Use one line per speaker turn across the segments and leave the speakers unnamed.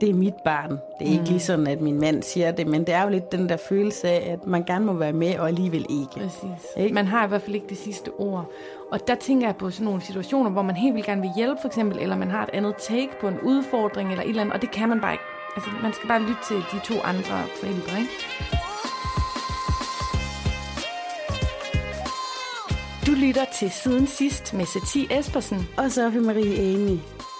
det er mit barn. Det er ikke lige sådan, at min mand siger det, men det er jo lidt den der følelse af, at man gerne må være med, og alligevel ikke.
Præcis.
Ikke?
Man har i hvert fald ikke det sidste ord. Og der tænker jeg på sådan nogle situationer, hvor man helt vildt gerne vil hjælpe, for eksempel, eller man har et andet take på en udfordring, eller et eller andet, og det kan man bare ikke. Altså, man skal bare lytte til de to andre forældre, ikke? Du lytter til Siden Sidst med Satie Espersen.
Og Sofie Marie Amy.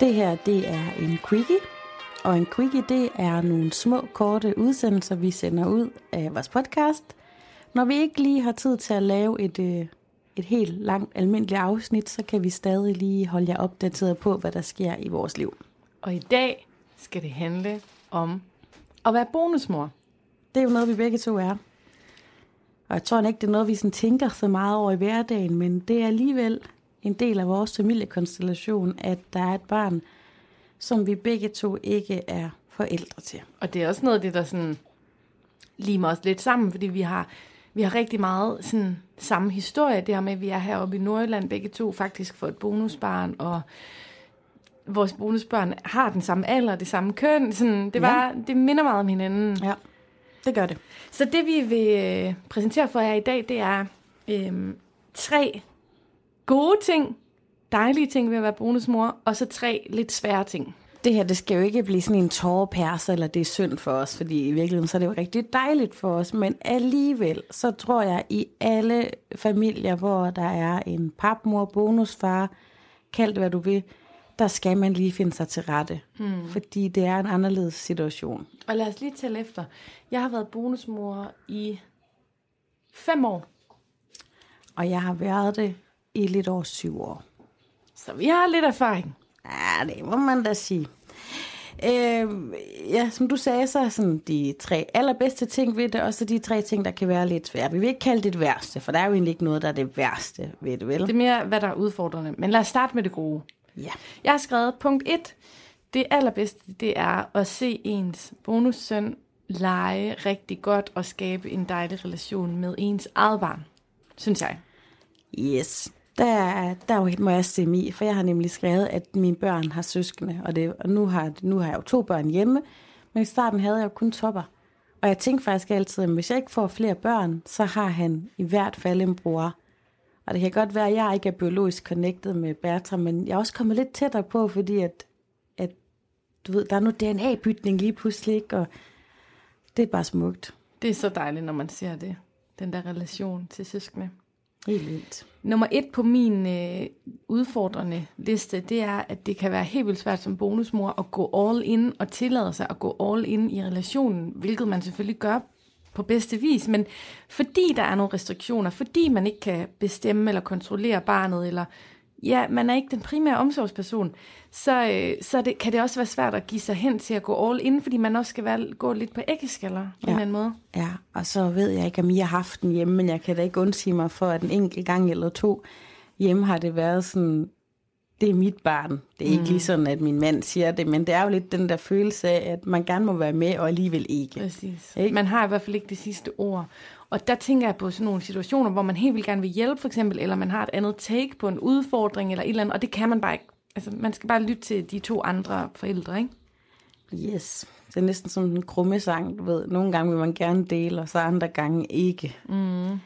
Det her, det er en quickie. Og en quickie, det er nogle små, korte udsendelser, vi sender ud af vores podcast. Når vi ikke lige har tid til at lave et, øh, et helt langt almindeligt afsnit, så kan vi stadig lige holde jer opdateret på, hvad der sker i vores liv.
Og i dag skal det handle om at være bonusmor.
Det er jo noget, vi begge to er. Og jeg tror ikke, det er noget, vi sådan tænker så meget over i hverdagen, men det er alligevel en del af vores familiekonstellation, at der er et barn, som vi begge to ikke er forældre til.
Og det er også noget af det, der sådan limer os lidt sammen, fordi vi har, vi har rigtig meget sådan samme historie. Det her med, at vi er heroppe i Nordjylland begge to faktisk for et bonusbarn, og vores bonusbørn har den samme alder, det samme køn. Sådan, det, var, ja. det minder meget om hinanden.
Ja, det gør det.
Så det vi vil øh, præsentere for jer i dag, det er øh, tre gode ting, dejlige ting ved at være bonusmor, og så tre lidt svære ting.
Det her, det skal jo ikke blive sådan en tårepærse, eller det er synd for os, fordi i virkeligheden så er det jo rigtig dejligt for os, men alligevel, så tror jeg, i alle familier, hvor der er en papmor, bonusfar, kald det hvad du vil, der skal man lige finde sig til rette, hmm. fordi det er en anderledes situation.
Og lad os lige tælle efter. Jeg har været bonusmor i fem år.
Og jeg har været det i lidt over syv år.
Så vi har lidt erfaring.
Ja, det må man da sige. Øh, ja, som du sagde, så er sådan de tre allerbedste ting ved det, og så de tre ting, der kan være lidt svære. Vi vil ikke kalde det det værste, for der er jo egentlig ikke noget, der er det værste ved det, vel?
Det er mere, hvad der er udfordrende. Men lad os starte med det gode.
Ja.
Jeg har skrevet punkt 1. Det allerbedste, det er at se ens bonussøn lege rigtig godt og skabe en dejlig relation med ens eget barn. Synes jeg.
Yes. Der, der må jeg stemme mig, for jeg har nemlig skrevet, at mine børn har søskende, og, det, og nu, har, nu har jeg jo to børn hjemme, men i starten havde jeg jo kun topper. Og jeg tænkte faktisk altid, at hvis jeg ikke får flere børn, så har han i hvert fald en bror. Og det kan godt være, at jeg ikke er biologisk connected med Bertram, men jeg er også kommet lidt tættere på, fordi at, at du ved, der er noget DNA-bytning lige pludselig, ikke? og det er bare smukt.
Det er så dejligt, når man ser det. Den der relation til søskende.
Helt vildt.
Nummer et på min øh, udfordrende liste, det er, at det kan være helt vildt svært som bonusmor at gå all in og tillade sig at gå all in i relationen, hvilket man selvfølgelig gør på bedste vis, men fordi der er nogle restriktioner, fordi man ikke kan bestemme eller kontrollere barnet, eller ja, man er ikke den primære omsorgsperson, så, øh, så det, kan det også være svært at give sig hen til at gå all in, fordi man også skal være, gå lidt på æggeskaller på
Ja.
en anden måde.
Ja, og så ved jeg ikke, om I har haft den hjemme, men jeg kan da ikke undsige mig for, at en enkelt gang eller to hjemme har det været sådan, det er mit barn. Det er ikke lige sådan, at min mand siger det, men det er jo lidt den der følelse af, at man gerne må være med, og alligevel ikke.
Præcis.
Ikke?
Man har i hvert fald ikke det sidste ord. Og der tænker jeg på sådan nogle situationer, hvor man helt vildt gerne vil hjælpe, for eksempel, eller man har et andet take på en udfordring, eller et eller andet, og det kan man bare ikke. Altså, man skal bare lytte til de to andre forældre, ikke?
Yes. Det er næsten som en krummesang, du ved. Nogle gange vil man gerne dele, og så andre gange ikke. Mm.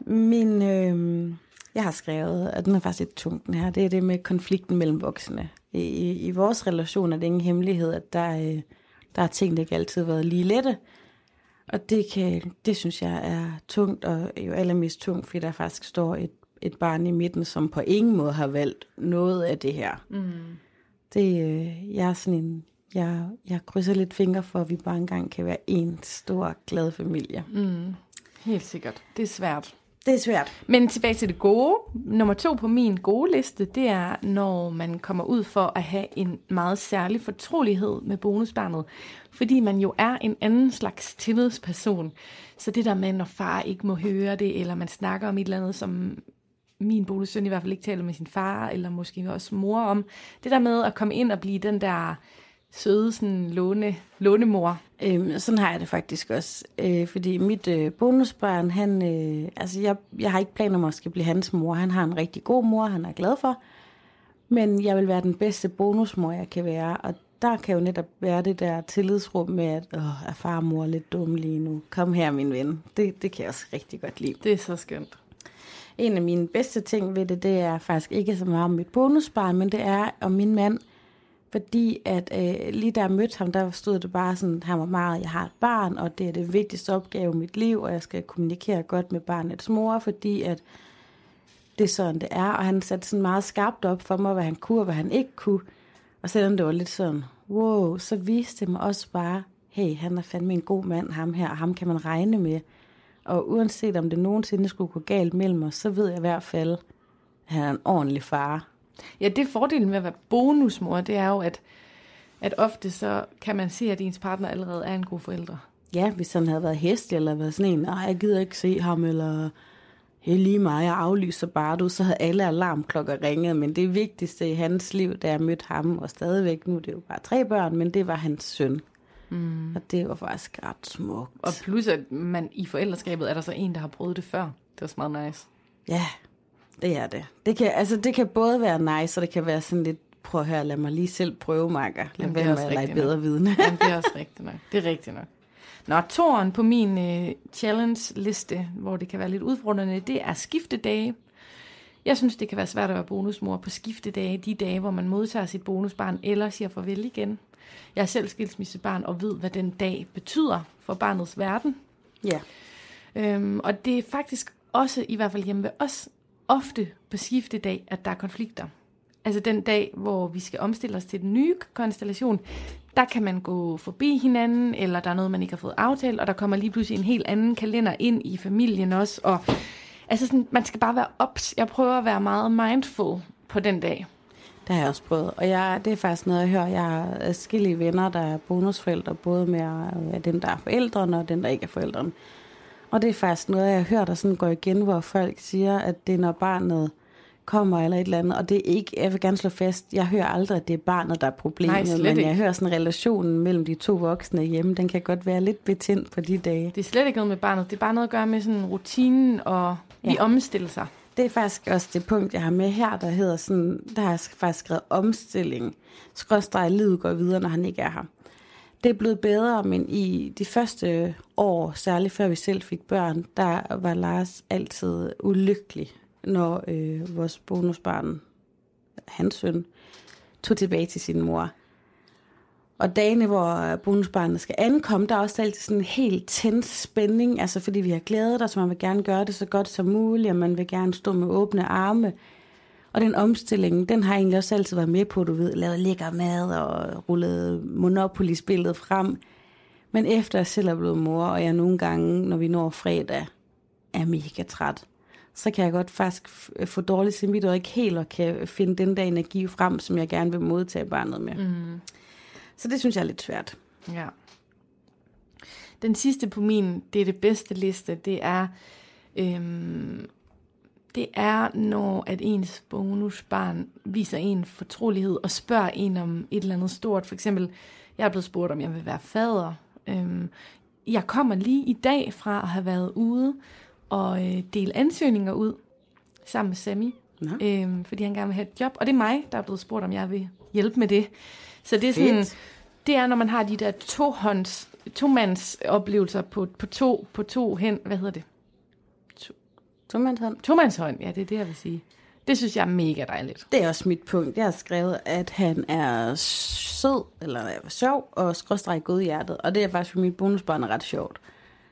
Min, øh, jeg har skrevet, at den er faktisk lidt tung, den her. Det er det med konflikten mellem voksne. I, i, i vores relation er det ingen hemmelighed, at der, øh, der er ting, der ikke altid har været lige lette. Og det, kan, det synes jeg er tungt, og jo allermest tungt, fordi der faktisk står et, et barn i midten, som på ingen måde har valgt noget af det her. Mm. Det, øh, jeg er sådan en, jeg, jeg krydser lidt fingre for, at vi bare engang kan være en stor, glad familie.
Mm. Helt sikkert. Det er svært.
Det er svært.
Men tilbage til det gode. Nummer to på min gode liste, det er, når man kommer ud for at have en meget særlig fortrolighed med bonusbarnet. Fordi man jo er en anden slags tillidsperson. Så det der med, når far ikke må høre det, eller man snakker om et eller andet, som min bonussøn i hvert fald ikke taler med sin far, eller måske også mor om. Det der med at komme ind og blive den der søde sådan låne, lånemor.
Øhm, sådan har jeg det faktisk også. Øh, fordi mit øh, bonusbarn, han, øh, altså jeg, jeg har ikke planer om at skal blive hans mor. Han har en rigtig god mor, han er glad for. Men jeg vil være den bedste bonusmor, jeg kan være. Og der kan jo netop være det der tillidsrum med, at Åh, er far og mor lidt dumme lige nu. Kom her, min ven. Det, det kan jeg også rigtig godt lide.
Det er så skønt.
En af mine bedste ting ved det, det er faktisk ikke så meget om mit bonusbarn, men det er om min mand. Fordi at øh, lige da jeg mødte ham, der stod det bare sådan, han var meget, jeg har et barn, og det er det vigtigste opgave i mit liv, og jeg skal kommunikere godt med barnets mor, fordi at det er sådan, det er. Og han satte sådan meget skarpt op for mig, hvad han kunne og hvad han ikke kunne. Og selvom det var lidt sådan, wow, så viste det mig også bare, hey, han er fandme en god mand, ham her, og ham kan man regne med. Og uanset om det nogensinde skulle gå galt mellem os, så ved jeg i hvert fald, at han er en ordentlig far.
Ja, det fordelen med at være bonusmor, det er jo, at, at ofte så kan man se, at ens partner allerede er en god forælder.
Ja, hvis han havde været hest, eller været sådan en, nej, jeg gider ikke se ham, eller hey, lige mig, jeg aflyser bare du, så havde alle alarmklokker ringet, men det vigtigste i hans liv, da jeg mødte ham, og stadigvæk, nu det er jo bare tre børn, men det var hans søn. Mm. Og det var faktisk ret smukt.
Og plus, at man i forældreskabet er der så en, der har prøvet det før. Det er også meget nice.
Ja, det er det. Det kan, altså, det kan både være nice, og det kan være sådan lidt, prøv at høre, lad mig lige selv prøve, Marker. Lad
Jamen,
være med at lege bedre vidne.
Jamen, det er også rigtigt nok. Det er rigtigt nok. Nå, toren på min øh, challenge-liste, hvor det kan være lidt udfordrende, det er skiftedage. Jeg synes, det kan være svært at være bonusmor på skiftedage, de dage, hvor man modtager sit bonusbarn eller siger farvel igen. Jeg er selv skilsmissebarn og ved, hvad den dag betyder for barnets verden.
ja.
Øhm, og det er faktisk også, i hvert fald hjemme ved os, ofte på skiftedag, at der er konflikter. Altså den dag, hvor vi skal omstille os til den nye konstellation, der kan man gå forbi hinanden, eller der er noget, man ikke har fået aftalt, og der kommer lige pludselig en helt anden kalender ind i familien også. Og, altså sådan, man skal bare være ops. Jeg prøver at være meget mindful på den dag.
Det har jeg også prøvet. Og jeg, det er faktisk noget, jeg hører. Jeg har adskillige venner, der er bonusforældre, både med at være dem, der er forældrene, og dem, der ikke er forældrene. Og det er faktisk noget, jeg hører, der sådan går igen, hvor folk siger, at det er, når barnet kommer eller et eller andet. Og det er ikke, jeg vil gerne slå fast, jeg hører aldrig, at det er barnet, der er problemet.
Nej,
men
ikke.
jeg hører sådan relationen mellem de to voksne hjemme, den kan godt være lidt betændt på de dage.
Det er slet ikke noget med barnet. Det er bare noget at gøre med sådan rutinen og lige
Ja.
omstille sig.
Det er faktisk også det punkt, jeg har med her, der hedder sådan, der har jeg faktisk skrevet omstilling. Skrådstræk, livet går videre, når han ikke er her. Det er blevet bedre, men i de første år, særligt før vi selv fik børn, der var Lars altid ulykkelig, når øh, vores bonusbarn, hans søn, tog tilbage til sin mor. Og dagene, hvor bonusbarnet skal ankomme, der er også altid sådan en helt tændt spænding, altså fordi vi har glædet os, man vil gerne gøre det så godt som muligt, og man vil gerne stå med åbne arme. Og den omstilling, den har jeg egentlig også altid været med på, du ved, lavet lækker mad og rullet Monopoly-spillet frem. Men efter jeg selv er blevet mor, og jeg nogle gange, når vi når fredag, er mega træt, så kan jeg godt faktisk f- få dårligt samvittighed og ikke helt og kan finde den der energi frem, som jeg gerne vil modtage barnet med. Mm. Så det synes jeg er lidt svært.
Ja. Den sidste på min, det er det bedste liste, det er, øhm, det er, når at ens bonusbarn viser en fortrolighed og spørger en om et eller andet stort. For eksempel, jeg er blevet spurgt, om jeg vil være fader. Øhm, jeg kommer lige i dag fra at have været ude og øh, dele ansøgninger ud sammen med Sammy,
Nå.
øhm, fordi han gerne vil have et job. Og det er mig, der er blevet spurgt, om jeg vil hjælpe med det. Så det er sådan,
Fedt.
det er, når man har de der tohånds, tomands oplevelser på, på to, på to hen, hvad hedder det?
Tomandshånd.
Tomandshånd, ja, det er det, jeg vil sige. Det synes jeg er mega dejligt.
Det er også mit punkt. Jeg har skrevet, at han er sød, eller er sjov, og skråstræk god i hjertet. Og det er faktisk for mit bonusbarn er ret sjovt.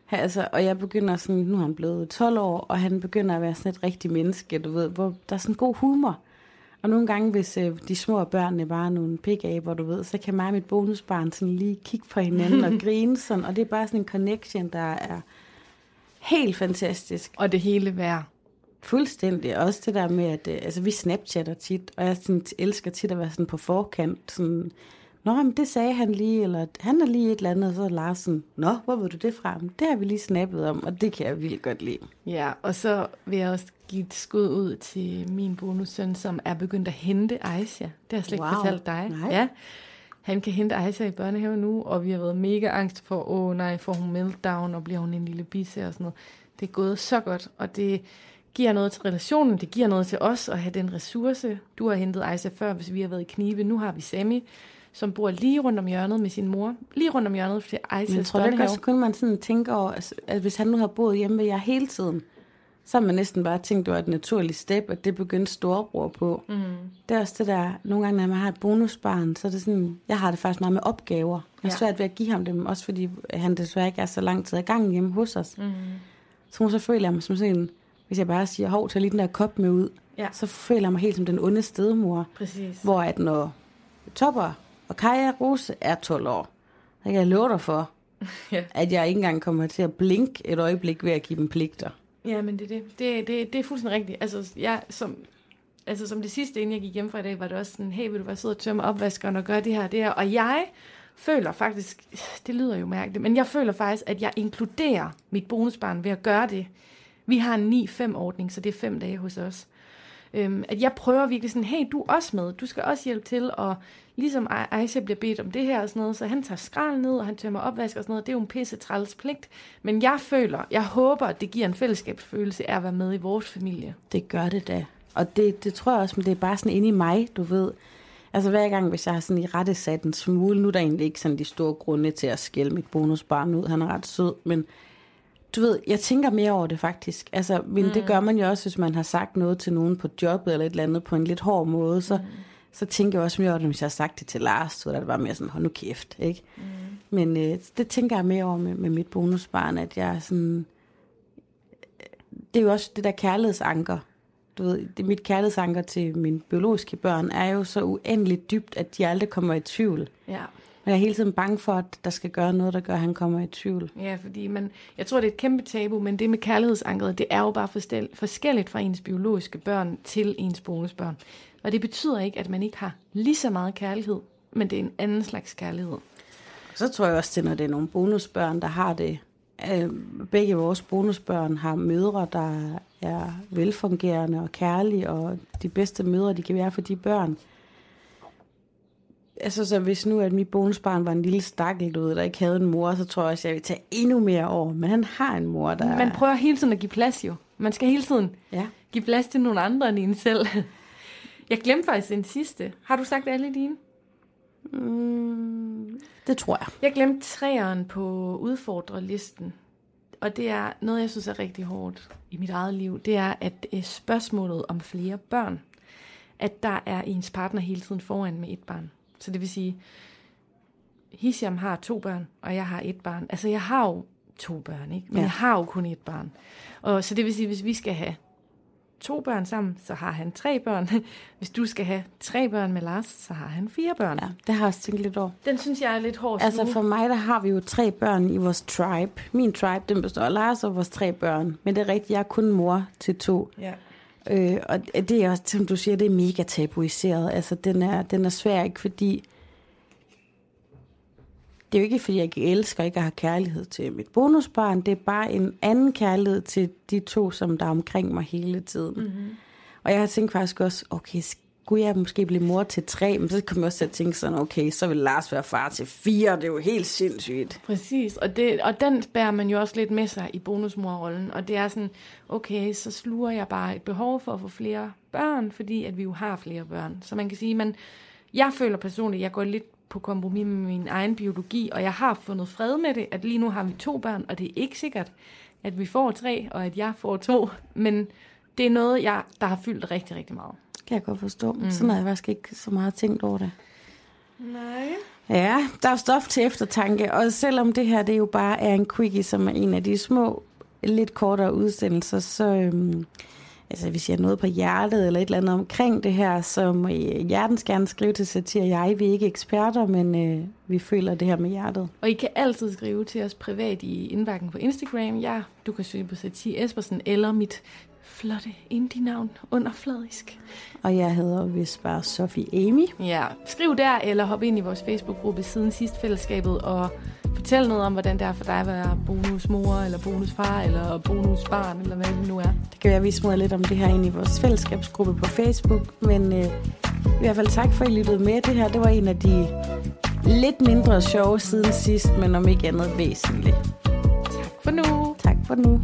Han, altså, og jeg begynder sådan, nu er han blevet 12 år, og han begynder at være sådan et rigtigt menneske, du ved, hvor der er sådan god humor. Og nogle gange, hvis øh, de små børn er bare nogle pigaber, du ved, så kan mig og mit bonusbarn sådan lige kigge på hinanden og grine sådan, og det er bare sådan en connection, der er helt fantastisk.
Og det hele værd.
Fuldstændig. Også det der med, at øh, altså, vi snapchatter tit, og jeg sådan, elsker tit at være sådan på forkant. Sådan, Nå, men det sagde han lige, eller han er lige et eller andet, og så er Larsen, Nå, hvor ved du det fra? Men det har vi lige snappet om, og det kan jeg vildt godt lide.
Ja, og så vil jeg også give et skud ud til min bonussøn, som er begyndt at hente Aisha. Det har jeg slet wow. ikke fortalt dig.
Nej.
Ja, han kan hente Aisha i børnehaven nu, og vi har været mega angst for, åh nej, får hun meltdown, og bliver hun en lille bisse og sådan noget. Det er gået så godt, og det giver noget til relationen, det giver noget til os at have den ressource. Du har hentet Aisha før, hvis vi har været i knibe. Nu har vi Sami, som bor lige rundt om hjørnet med sin mor. Lige rundt om hjørnet til Aishas
Men tror du ikke
børnehave.
også, kun man sådan tænker over, altså, at hvis han nu har boet hjemme med jer hele tiden, så har man næsten bare tænkt, det var et naturligt step, at det begyndte storebror på. Mm. Det er også det der, nogle gange, når man har et bonusbarn, så er det sådan, jeg har det faktisk meget med opgaver. Jeg er
Ja.
svært ved at give ham dem, også fordi han desværre ikke er så lang tid i gang hjemme hos os. Mm. Så, så føler jeg mig som sådan, hvis jeg bare siger, hov, tag lige den der kop med ud,
Ja.
så føler jeg mig helt som den onde stedmor.
Præcis.
Hvor at når Topper og Kaja Rose er 12 år, så kan jeg love dig for,
Ja.
at jeg ikke engang kommer til at blinke et øjeblik ved at give dem pligter.
Ja, men det er det. Det, det, det er fuldstændig rigtigt. Altså, jeg, som, altså, som det sidste, inden jeg gik hjem fra i dag, var det også sådan, hey, vil du være sød og tømme opvaskeren og gøre det her og det her? Og jeg føler faktisk, det lyder jo mærkeligt, men jeg føler faktisk, at jeg inkluderer mit bonusbarn ved at gøre det. Vi har en 9-5-ordning, så det er fem dage hos os. Øhm, at jeg prøver virkelig sådan, hey, du er også med, du skal også hjælpe til, og ligesom Ai- Aisha bliver bedt om det her og sådan noget, så han tager skrald ned, og han tømmer opvask og sådan noget, det er jo en pisse træls pligt, men jeg føler, jeg håber, at det giver en fællesskabsfølelse af at være med i vores familie.
Det gør det da. Og det, det tror jeg også, men det er bare sådan inde i mig, du ved. Altså hver gang, hvis jeg har sådan i rette sat en smule, nu er der egentlig ikke sådan de store grunde til at skælde mit bonusbarn ud, han er ret sød, men du ved, jeg tænker mere over det faktisk. Altså, men mm. det gør man jo også, hvis man har sagt noget til nogen på jobbet eller et eller andet på en lidt hård måde, så, mm. Så tænker jeg også mere over det, hvis jeg har sagt det til Lars, så er det bare mere sådan, hold nu kæft, ikke? Mm. Men øh, det tænker jeg mere over med, med mit bonusbarn, at jeg er sådan, det er jo også det der kærlighedsanker. Du ved, det, mit kærlighedsanker til mine biologiske børn er jo så uendeligt dybt, at de aldrig kommer i tvivl.
Ja.
Jeg er hele tiden bange for, at der skal gøre noget, der gør, at han kommer i tvivl.
Ja, fordi man, jeg tror, det er et kæmpe tabu, men det med kærlighedsankeret, det er jo bare forskelligt fra ens biologiske børn til ens bonusbørn. Og det betyder ikke, at man ikke har lige så meget kærlighed, men det er en anden slags kærlighed.
Så tror jeg også til, når det er nogle bonusbørn, der har det. Øh, begge vores bonusbørn har mødre, der er velfungerende og kærlige, og de bedste mødre, de kan være for de børn. Altså, så hvis nu, at mit bonusbarn var en lille stakkel, du ved, der ikke havde en mor, så tror jeg også, jeg vil tage endnu mere over. Men han har en mor, der...
Man prøver hele tiden at give plads jo. Man skal hele tiden
Ja.
give plads til nogle andre end en selv. Jeg glemte faktisk den sidste. Har du sagt alle dine?
Mm, det tror jeg.
Jeg glemte træeren på udfordrerlisten. Og det er noget, jeg synes er rigtig hårdt i mit eget liv. Det er, at øh, spørgsmålet om flere børn, at der er ens partner hele tiden foran med et barn. Så det vil sige, Hisham har to børn, og jeg har et barn. Altså, jeg har jo to børn, ikke? Men
Ja.
jeg har jo kun et barn. Og så det vil sige, hvis vi skal have to børn sammen, så har han tre børn. Hvis du skal have tre børn med Lars, så har han fire børn.
Ja, det har jeg også tænkt lidt over.
Den synes jeg er lidt hård
Altså for mig, der har vi jo tre børn i vores tribe. Min tribe, den består af Lars og vores tre børn. Men det er rigtigt, jeg er kun mor til to.
Ja.
Øh, og det er også, som du siger, det er mega tabuiseret. Altså den er, den er svær, ikke fordi... Det er jo ikke, fordi jeg ikke elsker ikke at have kærlighed til mit bonusbarn. Det er bare en anden kærlighed til de to, som der er omkring mig hele tiden. Mm-hmm. Og jeg har tænkt faktisk også, okay, kunne jeg måske blive mor til tre? Men så kom jeg også til at tænke sådan, okay, så vil Lars være far til fire. Det er jo helt sindssygt.
Præcis, og, det, og den bærer man jo også lidt med sig i bonusmorrollen, og det er sådan, okay, så sluger jeg bare et behov for at få flere børn, fordi at vi jo har flere børn. Så man kan sige, man, jeg føler personligt, jeg går lidt på kompromis med min egen biologi, og jeg har fundet fred med det, at lige nu har vi to børn, og det er ikke sikkert, at vi får tre, og at jeg får to, men det er noget, jeg, der har fyldt rigtig, rigtig meget.
Kan jeg godt forstå. Mm. Sådan har jeg faktisk ikke så meget tænkt over det.
Nej.
Ja, der er stof til eftertanke, og selvom det her det jo bare er en quickie, som er en af de små, lidt kortere udsendelser, så øhm, altså hvis jeg har noget på hjertet eller et eller andet omkring det her, så må I hjertens gerne skrive til Satir. Jeg vi er ikke eksperter, men øh, vi føler det her med hjertet.
Og I kan altid skrive til os privat i indbakken på Instagram. Ja, du kan søge på Satir Espersen eller mit flotte indie-navn underfladisk.
Og jeg hedder vist bare Sofie Amy.
Ja, skriv der, eller hop ind i vores Facebook-gruppe siden sidst fællesskabet, og fortæl noget om, hvordan det er for dig at være bonusmor, eller bonusfar, eller bonusbarn, eller hvad det nu er.
Det kan være, at vi smuder lidt om det her ind i vores fællesskabsgruppe på Facebook, men øh, i hvert fald tak for, at I lyttede med. Det her det var en af de lidt mindre sjove siden sidst, men om ikke andet væsentligt.
Tak for nu.
Tak for nu.